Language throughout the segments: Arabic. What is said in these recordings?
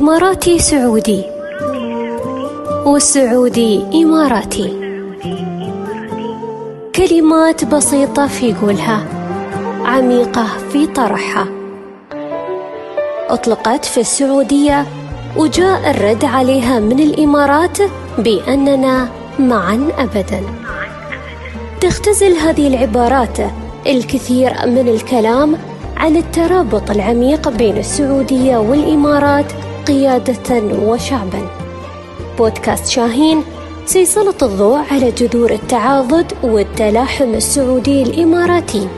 الإماراتي سعودي. والسعودي إماراتي. كلمات بسيطة في قولها عميقة في طرحها. أطلقت في السعودية وجاء الرد عليها من الإمارات بأننا معا أبدا. تختزل هذه العبارات الكثير من الكلام عن الترابط العميق بين السعودية والإمارات قيادة وشعبا. بودكاست شاهين سيسلط الضوء على جذور التعاضد والتلاحم السعودي الإماراتي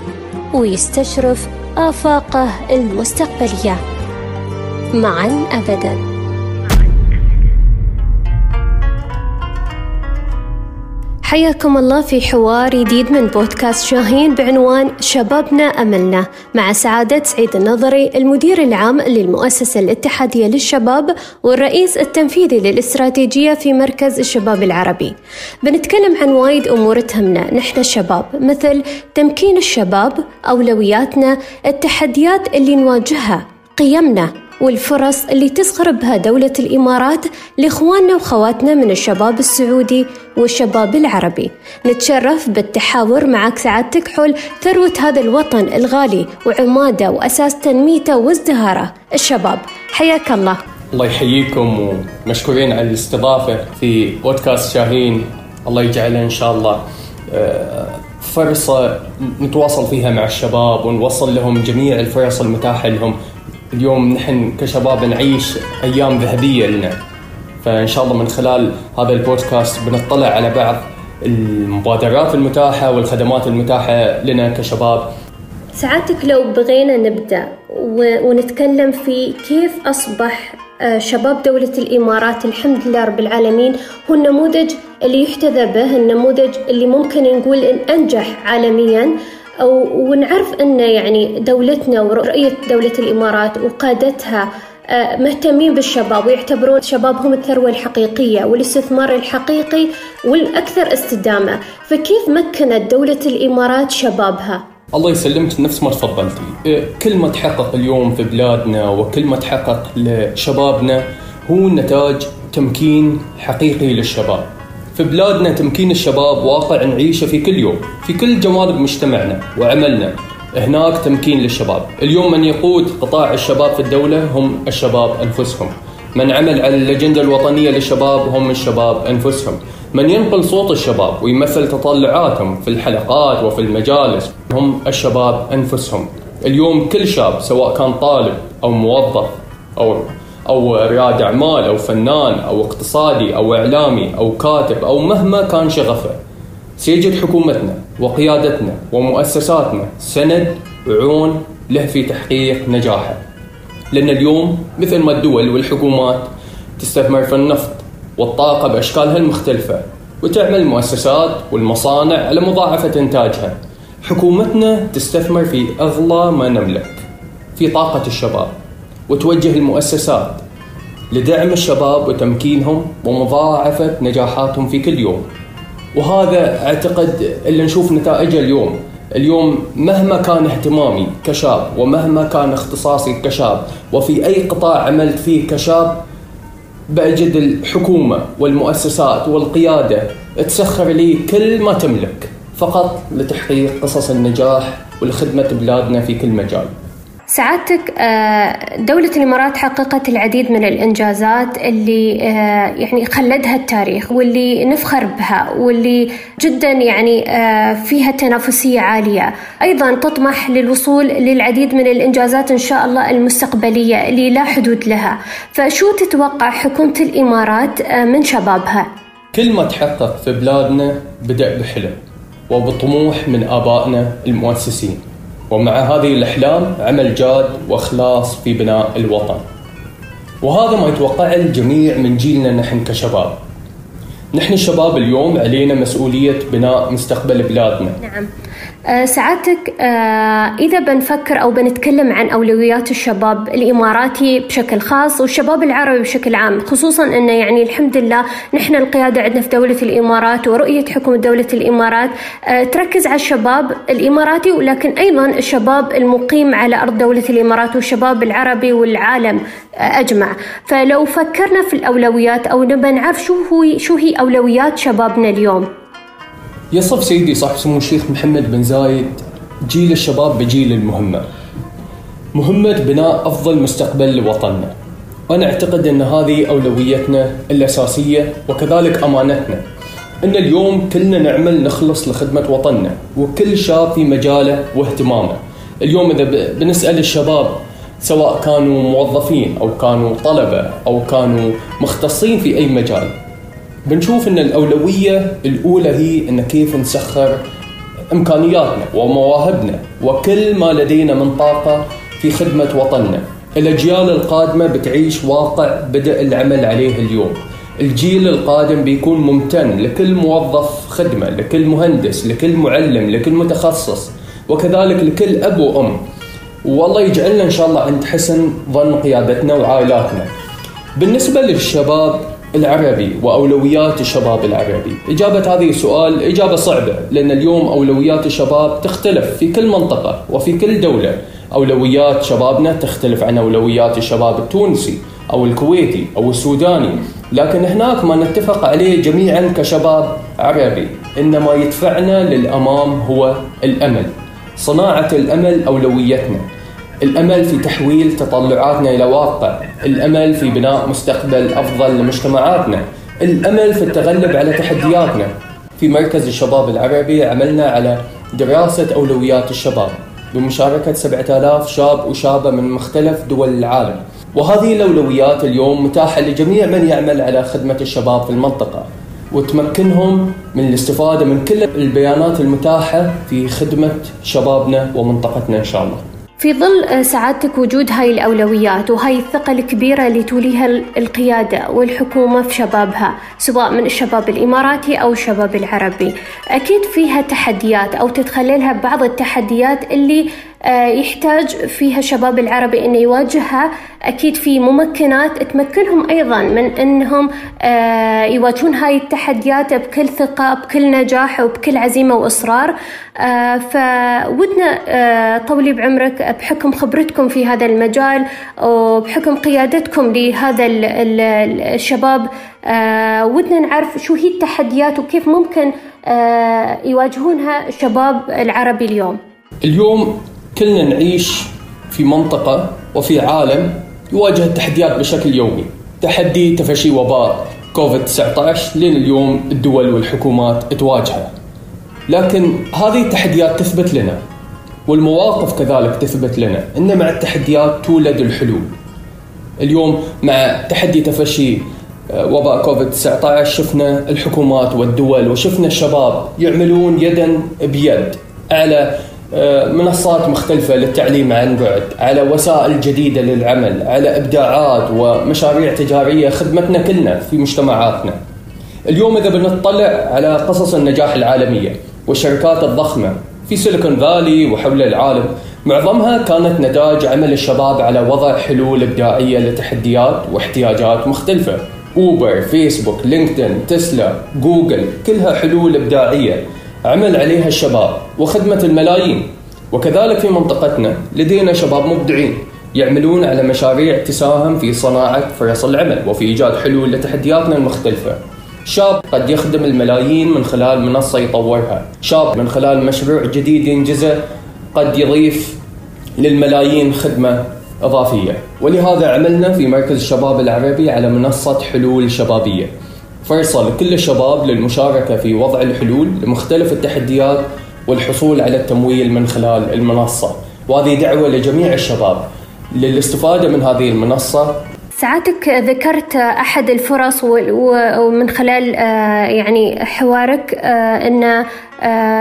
ويستشرف آفاقه المستقبلية. معا أبداً. حياكم الله في حوار جديد من بودكاست شاهين بعنوان شبابنا أملنا مع سعادة سعيد النظري المدير العام للمؤسسة الاتحادية للشباب والرئيس التنفيذي للاستراتيجية في مركز الشباب العربي. بنتكلم عن وايد أمور تهمنا نحن الشباب مثل تمكين الشباب أولوياتنا التحديات اللي نواجهها قيمنا والفرص اللي تسخر بها دولة الإمارات لإخواننا وخواتنا من الشباب السعودي والشباب العربي. نتشرف بالتحاور معك سعادتك حول ثروة هذا الوطن الغالي وعماده وأساس تنميته وازدهاره. الشباب حياك الله. الله يحييكم ومشكورين على الاستضافة في بودكاست شاهين. الله يجعلها إن شاء الله. آه، فرصة نتواصل فيها مع الشباب ونوصل لهم جميع الفرص المتاحة لهم. اليوم نحن كشباب نعيش أيام ذهبية لنا. فإن شاء الله من خلال هذا البودكاست بنطلع على بعض المبادرات المتاحة والخدمات المتاحة لنا كشباب. سعادتك لو بغينا نبدأ ونتكلم في كيف أصبح آه، شباب دولة الإمارات الحمد لله رب العالمين هو النموذج اللي يحتذى به النموذج اللي ممكن نقول إن أنجح عالميا. ونعرف أن يعني دولتنا ورؤية دولة الإمارات وقادتها آه، مهتمين بالشباب ويعتبرون شبابهم الثروة الحقيقية والاستثمار الحقيقي والأكثر استدامة. فكيف مكنت دولة الإمارات شبابها؟ الله يسلمك نفس ما تفضلتي. آه، كل ما تحقق اليوم في بلادنا وكل ما تحقق لشبابنا هو نتاج تمكين حقيقي للشباب. في بلادنا تمكين الشباب واقع نعيشه في كل يوم في كل جوانب مجتمعنا وعملنا. هناك تمكين للشباب. اليوم من يقود قطاع الشباب في الدولة هم الشباب أنفسهم. من عمل على الأجندة الوطنية للشباب هم الشباب أنفسهم. من ينقل صوت الشباب ويمثل تطلعاتهم في الحلقات وفي المجالس هم الشباب أنفسهم. اليوم كل شاب سواء كان طالب أو موظف أو أو رياد أعمال أو فنان أو اقتصادي أو إعلامي أو كاتب أو مهما كان شغفه. سيجد حكومتنا وقيادتنا ومؤسساتنا سند وعون له في تحقيق نجاحه. لأن اليوم مثل ما الدول والحكومات تستثمر في النفط والطاقة بأشكالها المختلفة وتعمل المؤسسات والمصانع على مضاعفة إنتاجها. حكومتنا تستثمر في أغلى ما نملك في طاقة الشباب. وتوجه المؤسسات لدعم الشباب وتمكينهم ومضاعفة نجاحاتهم في كل يوم. وهذا أعتقد اللي نشوف نتائجه اليوم. اليوم مهما كان اهتمامي كشاب ومهما كان اختصاصي كشاب وفي أي قطاع عملت فيه كشاب بأجد الحكومة والمؤسسات والقيادة تسخر لي كل ما تملك فقط لتحقيق قصص النجاح ولخدمة بلادنا في كل مجال. سعادتك آه، دولة الإمارات حققت العديد من الإنجازات اللي آه، يعني خلدها التاريخ واللي نفخر بها واللي جدا يعني آه، فيها تنافسية عالية. أيضا تطمح للوصول للعديد من الإنجازات إن شاء الله المستقبلية اللي لا حدود لها. فشو تتوقع حكومة الإمارات من شبابها؟ كل ما تحقق في بلادنا بدأ بحلم وبطموح من آبائنا المؤسسين. ومع هذه الأحلام عمل جاد وإخلاص في بناء الوطن. وهذا ما يتوقعه الجميع من جيلنا نحن كشباب. نحن الشباب اليوم علينا مسؤولية بناء مستقبل بلادنا. نعم. آه، سعادتك آه، إذا بنفكر أو بنتكلم عن أولويات الشباب الإماراتي بشكل خاص والشباب العربي بشكل عام خصوصا أنه يعني الحمد لله نحن القيادة عندنا في دولة الإمارات ورؤية حكومة دولة الإمارات. آه، تركز على الشباب الإماراتي ولكن أيضا الشباب المقيم على أرض دولة الإمارات والشباب العربي والعالم أجمع. فلو فكرنا في الأولويات أو نبى نعرف شو هو شو هي أولويات شبابنا اليوم. يصف سيدي صاحب سمو الشيخ محمد بن زايد جيل الشباب بجيل المهمة. مهمة بناء أفضل مستقبل لوطننا. أنا أعتقد أن هذه أولويتنا الأساسية وكذلك أمانتنا. أن اليوم كلنا نعمل نخلص لخدمة وطننا وكل شاب في مجاله واهتمامه. اليوم إذا بنسأل الشباب سواء كانوا موظفين أو كانوا طلبة أو كانوا مختصين في أي مجال بنشوف إن الأولوية الأولى هي إن كيف نسخر إمكانياتنا ومواهبنا وكل ما لدينا من طاقة في خدمة وطننا. الأجيال القادمة بتعيش واقع بدا العمل عليه اليوم. الجيل القادم بيكون ممتن لكل موظف خدمة، لكل مهندس، لكل معلم، لكل متخصص، وكذلك لكل أب وأم. والله يجعلنا إن شاء الله عند حسن ظن قيادتنا وعائلاتنا. بالنسبة للشباب العربي وأولويات الشباب العربي؟ إجابة هذه السؤال إجابة صعبة لأن اليوم أولويات الشباب تختلف في كل منطقة وفي كل دولة. أولويات شبابنا تختلف عن أولويات الشباب التونسي أو الكويتي أو السوداني، لكن هناك ما نتفق عليه جميعا كشباب عربي ان ما يدفعنا للأمام هو الأمل. صناعة الأمل أولويتنا. الأمل في تحويل تطلعاتنا إلى واقع، الأمل في بناء مستقبل أفضل لمجتمعاتنا، الأمل في التغلب على تحدياتنا. في مركز الشباب العربي عملنا على دراسة أولويات الشباب بمشاركة 7000 شاب وشابة من مختلف دول العالم. وهذه الأولويات اليوم متاحة لجميع من يعمل على خدمة الشباب في المنطقة. وتمكنهم من الاستفادة من كل البيانات المتاحة في خدمة شبابنا ومنطقتنا إن شاء الله. في ظل سعادتك وجود هاي الأولويات وهاي الثقة الكبيرة اللي توليها القيادة والحكومة في شبابها سواء من الشباب الإماراتي أو الشباب العربي أكيد فيها تحديات أو تتخللها بعض التحديات اللي يحتاج فيها الشباب العربي إنه يواجهها. أكيد في ممكنات تمكنهم أيضا من إنهم آه، يواجهون هاي التحديات بكل ثقة بكل نجاح وبكل عزيمة وإصرار. آه، فودنا طولي بعمرك بحكم خبرتكم في هذا المجال وبحكم قيادتكم لهذا الشباب ودنا نعرف شو هي التحديات وكيف ممكن يواجهونها الشباب العربي اليوم. اليوم كلنا نعيش في منطقة وفي عالم يواجه التحديات بشكل يومي. تحدي تفشي وباء كوفيد 19 لين اليوم الدول والحكومات تواجهه. لكن هذه التحديات تثبت لنا والمواقف كذلك تثبت لنا إن مع التحديات تولد الحلول. اليوم مع تحدي تفشي آه، وباء كوفيد 19 شفنا الحكومات والدول وشفنا الشباب يعملون يدا بيد على منصات مختلفة للتعليم عن بعد على وسائل جديدة للعمل على إبداعات ومشاريع تجارية خدمتنا كلنا في مجتمعاتنا. اليوم إذا بنطلع على قصص النجاح العالمية والشركات الضخمة في Silicon Valley وحول العالم معظمها كانت نتاج عمل الشباب على وضع حلول إبداعية لتحديات واحتياجات مختلفة. Uber، Facebook، LinkedIn، Tesla، Google كلها حلول إبداعية. عمل عليها الشباب وخدمة الملايين. وكذلك في منطقتنا لدينا شباب مبدعين يعملون على مشاريع تساهم في صناعة فرص العمل وفي إيجاد حلول لتحدياتنا المختلفة. شاب قد يخدم الملايين من خلال منصة يطورها. شاب من خلال مشروع جديد ينجزه قد يضيف للملايين خدمة إضافية. ولهذا عملنا في مركز الشباب العربي على منصة حلول شبابية. فرصة لكل الشباب للمشاركة في وضع الحلول لمختلف التحديات والحصول على التمويل من خلال المنصة. وهذه دعوة لجميع الشباب. للاستفادة من هذه المنصة. ساعتك ذكرت أحد الفرص ومن خلال آه، يعني حوارك آه، أن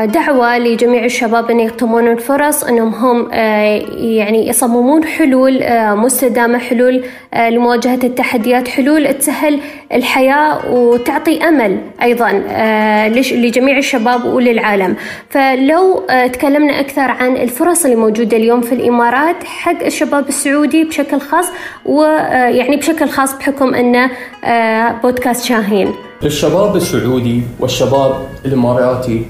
دعوة لجميع الشباب أن يغتنمون الفرص أنهم هم آه، يعني يصممون حلول آه، مستدامة حلول لمواجهة التحديات حلول تسهل الحياة وتعطي أمل أيضا لجميع الشباب وللعالم. فلو تكلمنا أكثر عن الفرص اللي موجودة اليوم في الإمارات حق الشباب السعودي بشكل خاص ويعني بشكل خاص بحكم أنه بودكاست شاهين. الشباب السعودي والشباب الإماراتي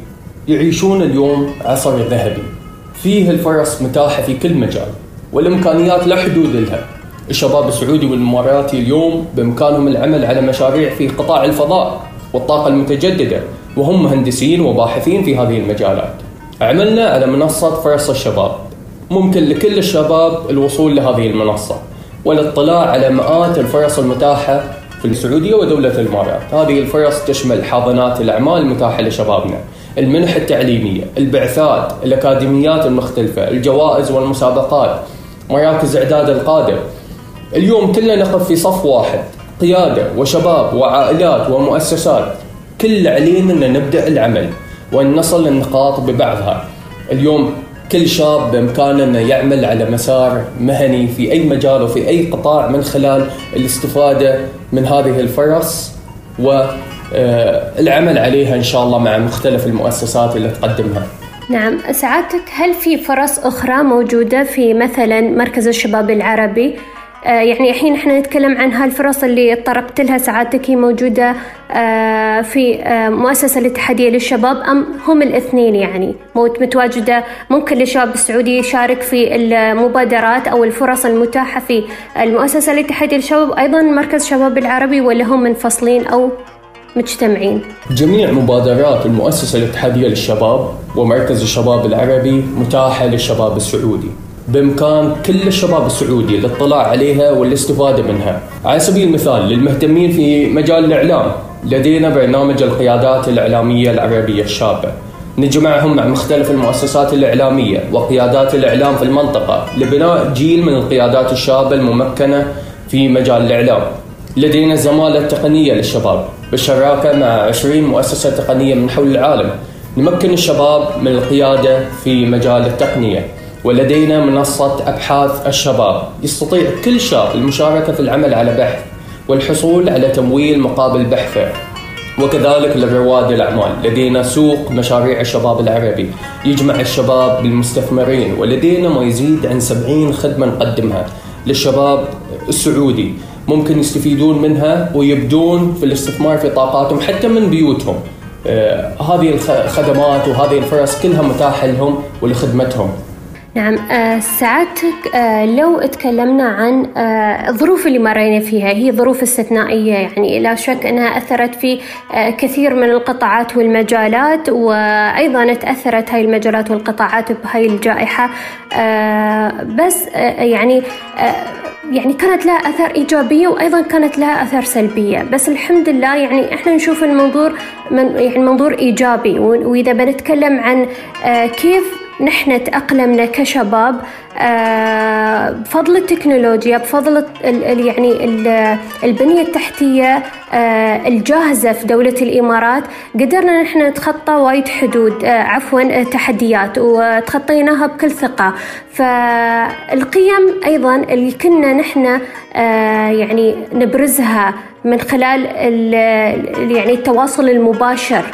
يعيشون اليوم عصر ذهبي فيه الفرص متاحة في كل مجال والإمكانيات لا حدود لها. الشباب السعودي والإماراتي اليوم بإمكانهم العمل على مشاريع في قطاع الفضاء والطاقة المتجددة وهم مهندسين وباحثين في هذه المجالات. عملنا على منصة فرص الشباب. ممكن لكل الشباب الوصول لهذه المنصة والاطلاع على مئات الفرص المتاحة في السعودية ودولة الإمارات. هذه الفرص تشمل حاضنات الأعمال المتاحة لشبابنا. المنح التعليمية البعثات الأكاديميات المختلفة الجوائز والمسابقات مراكز إعداد القادة اليوم كلنا نقف في صف واحد قيادة وشباب وعائلات ومؤسسات. كل علينا أن نبدأ العمل وأن نصل للنقاط ببعضها. اليوم كل شاب بإمكانه أنه يعمل على مسار مهني في أي مجال وفي أي قطاع من خلال الاستفادة من هذه الفرص و العمل عليها إن شاء الله مع مختلف المؤسسات اللي تقدمها. نعم سعادتك هل في فرص أخرى موجودة في مثلا مركز الشباب العربي؟ آه، يعني الحين إحنا نتكلم عن هالفرص اللي طرقت لها سعادتك هي موجودة آه، في مؤسسة الاتحادية للشباب أم هم الاثنين يعني متواجدة؟ ممكن للشباب السعودي يشارك في المبادرات أو الفرص المتاحة في المؤسسة الاتحادية للشباب أيضا مركز الشباب العربي ولا هم منفصلين أو مجتمعين. جميع مبادرات المؤسسة الاتحادية للشباب ومركز الشباب العربي متاحة للشباب السعودي. بإمكان كل الشباب السعودي الاطلاع عليها والاستفادة منها. على سبيل المثال للمهتمين في مجال الإعلام لدينا برنامج القيادات الإعلامية العربية الشابة. نجمعهم مع مختلف المؤسسات الإعلامية وقيادات الإعلام في المنطقة لبناء جيل من القيادات الشابة الممكنة في مجال الإعلام. لدينا زمالة تقنية للشباب. بالشراكة مع 20 مؤسسة تقنية من حول العالم نمكن الشباب من القيادة في مجال التقنية ولدينا منصة أبحاث الشباب. يستطيع كل شاب المشاركة في العمل على بحث والحصول على تمويل مقابل بحثه وكذلك لرواد الأعمال لدينا سوق مشاريع الشباب العربي. يجمع الشباب بالمستثمرين ولدينا ما يزيد عن 70 خدمة نقدمها للشباب السعودي. ممكن يستفيدون منها ويبدون في الاستثمار في طاقاتهم حتى من بيوتهم. آه هذه الخدمات وهذه الفرص كلها متاحة لهم ولخدمتهم. نعم آه سعادتك آه لو تكلمنا عن آه الظروف اللي مرينا فيها هي ظروف استثنائية يعني لا شك أنها أثرت في كثير من القطاعات والمجالات وأيضا تأثرت هاي المجالات والقطاعات بهاي الجائحة. بس يعني يعني كانت لها أثر إيجابية وأيضا كانت لها أثر سلبية. بس الحمد لله يعني إحنا نشوف المنظور من يعني منظور إيجابي وإذا بنتكلم عن كيف نحن تأقلمنا كشباب آه، بفضل التكنولوجيا بفضل يعني البنية التحتية آه، الجاهزة في دولة الإمارات. قدرنا نحن نتخطى وايد حدود آه، عفوا تحديات وتخطيناها بكل ثقة. فالقيم أيضا اللي كنا نحن يعني نبرزها من خلال يعني التواصل المباشر.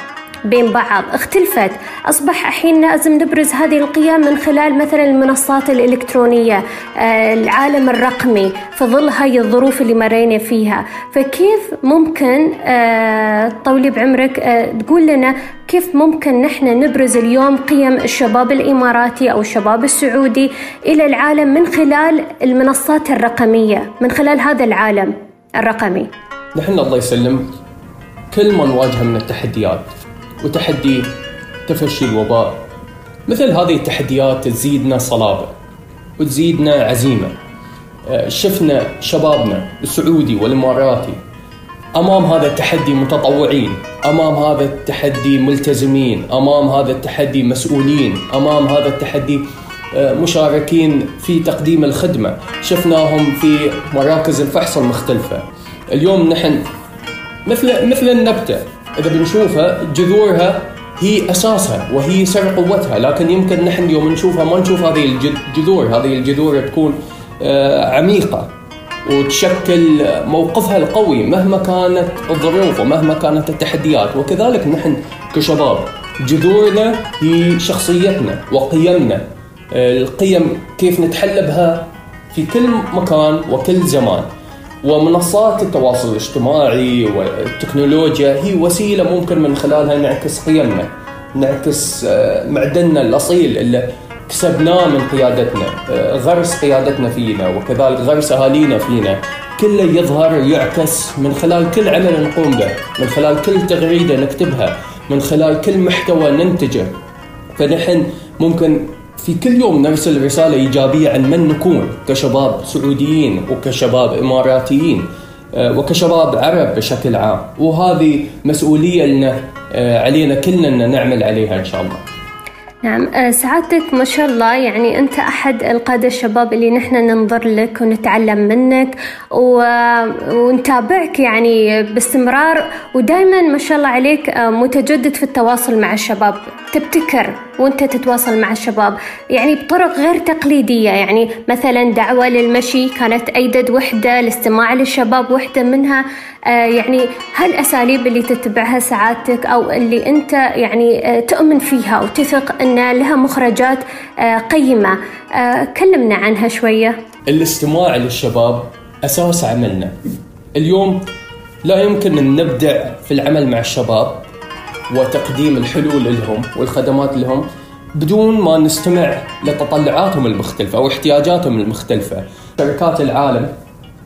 بين بعض اختلفت. أصبح الحين لازم نبرز هذه القيم من خلال مثلا المنصات الإلكترونية آه، العالم الرقمي في ظل هاي الظروف اللي مرينا فيها. فكيف ممكن آه، طولي بعمرك آه، تقول لنا كيف ممكن نحن نبرز اليوم قيم الشباب الإماراتي أو الشباب السعودي إلى العالم من خلال المنصات الرقمية من خلال هذا العالم الرقمي؟ نحن الله يسلم كل ما نواجه من التحديات وتحدي تفشي الوباء. مثل هذه التحديات تزيدنا صلابة وتزيدنا عزيمة. آه، شفنا شبابنا السعودي والإماراتي أمام هذا التحدي متطوعين أمام هذا التحدي ملتزمين أمام هذا التحدي مسؤولين أمام هذا التحدي آه، مشاركين في تقديم الخدمة. شفناهم في مراكز الفحص المختلفة. اليوم نحن مثل مثل النبتة. اذا بنشوفها جذورها هي أساسها وهي سر قوتها لكن يمكن نحن يوم نشوفها ما نشوف هذه الجذور هذه الجذور تكون آه، عميقة وتشكل موقفها القوي مهما كانت الظروف ومهما كانت التحديات. وكذلك نحن كشباب جذورنا هي شخصيتنا وقيمنا. القيم كيف نتحلى بها في كل مكان وكل زمان. ومنصات التواصل الاجتماعي والتكنولوجيا هي وسيلة ممكن من خلالها نعكس قيمنا نعكس آه، معدننا الأصيل اللي كسبناه من قيادتنا آه، غرس قيادتنا فينا وكذلك غرس أهالينا فينا. كله يظهر يعكس من خلال كل عمل نقوم به من خلال كل تغريدة نكتبها من خلال كل محتوى ننتجه. فنحن ممكن في كل يوم نرسل رسالة إيجابية عن من نكون كشباب سعوديين وكشباب إماراتيين آه، وكشباب عرب بشكل عام. وهذه مسؤولية لنا آه، علينا كلنا أن نعمل عليها إن شاء الله. نعم آه، سعادتك ما شاء الله. يعني أنت أحد القادة الشباب اللي نحن ننظر لك ونتعلم منك و... ونتابعك يعني باستمرار. ودائما ما شاء الله عليك آه، متجدد في التواصل مع الشباب. تبتكر وأنت تتواصل مع الشباب. يعني بطرق غير تقليدية. يعني مثلا دعوة للمشي كانت أيدد وحدة الاستماع للشباب وحدة منها. يعني هالأساليب اللي تتبعها سعادتك أو اللي أنت يعني تؤمن فيها وتثق أن لها مخرجات آه، قيمة؟ آه، كلمنا عنها شوية. الاستماع للشباب أساس عملنا. اليوم لا يمكن أن نبدع في العمل مع الشباب وتقديم الحلول لهم والخدمات لهم بدون ما نستمع لتطلعاتهم المختلفة أو احتياجاتهم المختلفة. شركات العالم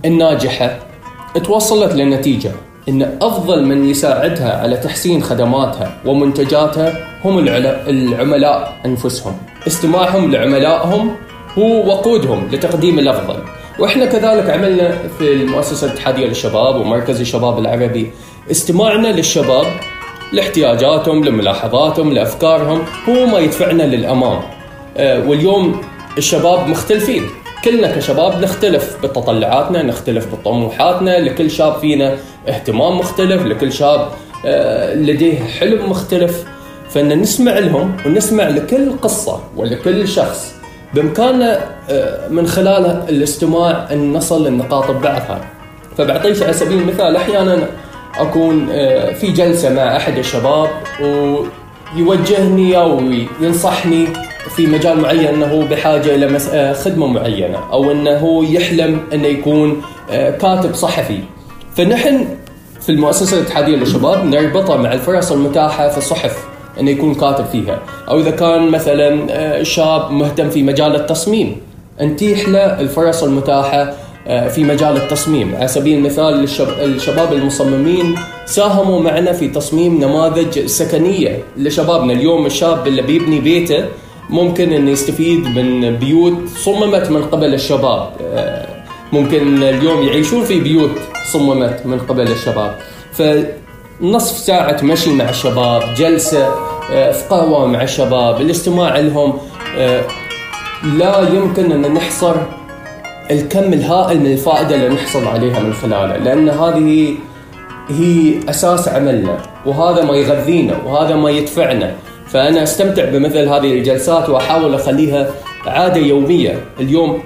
الناجحة توصلت لنتيجة إن أفضل من يساعدها على تحسين خدماتها ومنتجاتها هم العملاء أنفسهم. استماعهم لعملائهم هو وقودهم لتقديم الأفضل. وإحنا كذلك عملنا في المؤسسة الاتحادية للشباب ومركز الشباب العربي. استماعنا للشباب لاحتياجاتهم لملاحظاتهم لأفكارهم هو ما يدفعنا للأمام. آه، واليوم الشباب مختلفين. كلنا كشباب نختلف بتطلعاتنا نختلف بطموحاتنا لكل شاب فينا اهتمام مختلف لكل شاب آه، لديه حلم مختلف. فإن نسمع لهم ونسمع لكل قصة ولكل شخص بإمكاننا آه، من خلال الاستماع أن نصل للنقاط ببعضها فبعطيك على سبيل المثال أحيانا أكون آه، في جلسة مع أحد الشباب ويوجهني أو ينصحني في مجال معين أنه بحاجة إلى آه، خدمة معينة أو أنه يحلم انه يكون آه، كاتب صحفي. فنحن في المؤسسة الاتحادية للشباب نربطه مع الفرص المتاحة في الصحف انه يكون كاتب فيها. أو إذا كان مثلا آه، شاب مهتم في مجال التصميم نتيح له الفرص المتاحة في مجال التصميم. على سبيل المثال الشباب المصممين ساهموا معنا في تصميم نماذج سكنية لشبابنا. اليوم الشاب اللي بيبني بيته ممكن انه يستفيد من بيوت صممت من قبل الشباب. آه، ممكن اليوم يعيشون في بيوت صممت من قبل الشباب. فنصف ساعة مشي مع الشباب جلسة آه، في قهوة مع الشباب الاستماع لهم آه، لا يمكن أن نحصر الكم الهائل من الفائدة اللي نحصل عليها من خلاله لأن هذه هي أساس عملنا وهذا ما يغذينا وهذا ما يدفعنا. فأنا أستمتع بمثل هذه الجلسات وأحاول أخليها عادة يومية. اليوم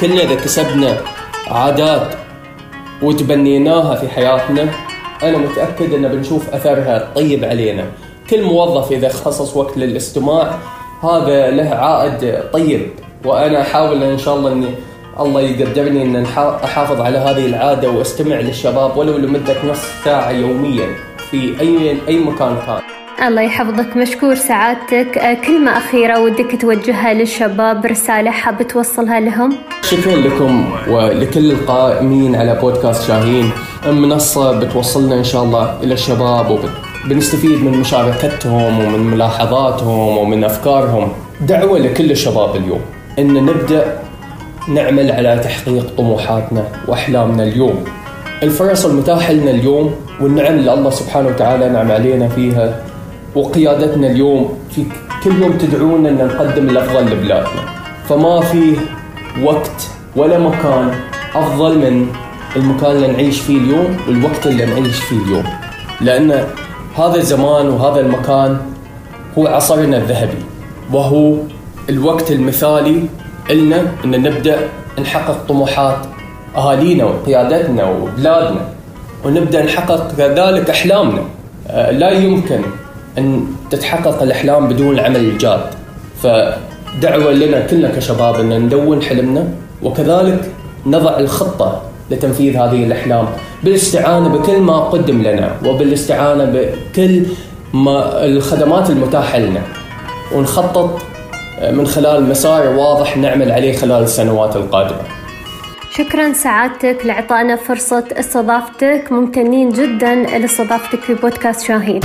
كلنا إذا كسبنا عادات وتبنيناها في حياتنا أنا متأكد أن بنشوف أثرها طيب علينا. كل موظف إذا خصص وقت للاستماع هذا له عائد طيب. وأنا أحاول إن شاء الله أني الله يقدرني أن أحافظ على هذه العادة وأستمع للشباب ولو لمدة نص ساعة يوميا في أي أي مكان كان. الله يحفظك مشكور سعادتك. آه، كلمة أخيرة ودك توجهها للشباب رسالة حاب توصلها لهم؟ شكرا لكم ولكل القائمين على بودكاست شاهين. منصة بتوصلنا إن شاء الله إلى الشباب وبنستفيد من مشاركتهم ومن ملاحظاتهم ومن أفكارهم. دعوة لكل الشباب اليوم أن نبدأ نعمل على تحقيق طموحاتنا وأحلامنا اليوم. الفرص المتاحة لنا اليوم والنعم اللي الله سبحانه وتعالى نعم علينا فيها وقيادتنا اليوم في كل يوم تدعونا أن نقدم الأفضل لبلادنا. فما في وقت ولا مكان أفضل من المكان اللي نعيش فيه اليوم والوقت اللي نعيش فيه اليوم. لأن هذا الزمان وهذا المكان هو عصرنا الذهبي وهو الوقت المثالي لنا أن نبدأ نحقق طموحات أهالينا وقيادتنا وبلادنا ونبدأ نحقق كذلك أحلامنا. آه، لا يمكن أن تتحقق الأحلام بدون العمل الجاد فدعوة لنا كلنا كشباب أن ندون حلمنا وكذلك نضع الخطة لتنفيذ هذه الأحلام بالاستعانة بكل ما قدم لنا وبالاستعانة بكل ما الخدمات المتاحة لنا. ونخطط من خلال مسار واضح نعمل عليه خلال السنوات القادمة. شكرا سعادتك لإعطائنا فرصة استضافتك ممتنين جدا لاستضافتك في بودكاست شاهين.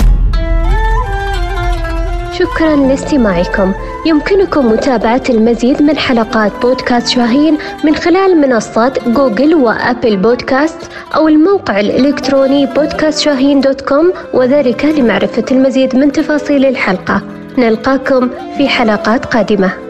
شكرا لاستماعكم. يمكنكم متابعة المزيد من حلقات بودكاست شاهين من خلال منصات Google و Apple Podcasts أو الموقع الإلكتروني بودكاست شاهين dot com وذلك لمعرفة المزيد من تفاصيل الحلقة. نلقاكم في حلقات قادمة.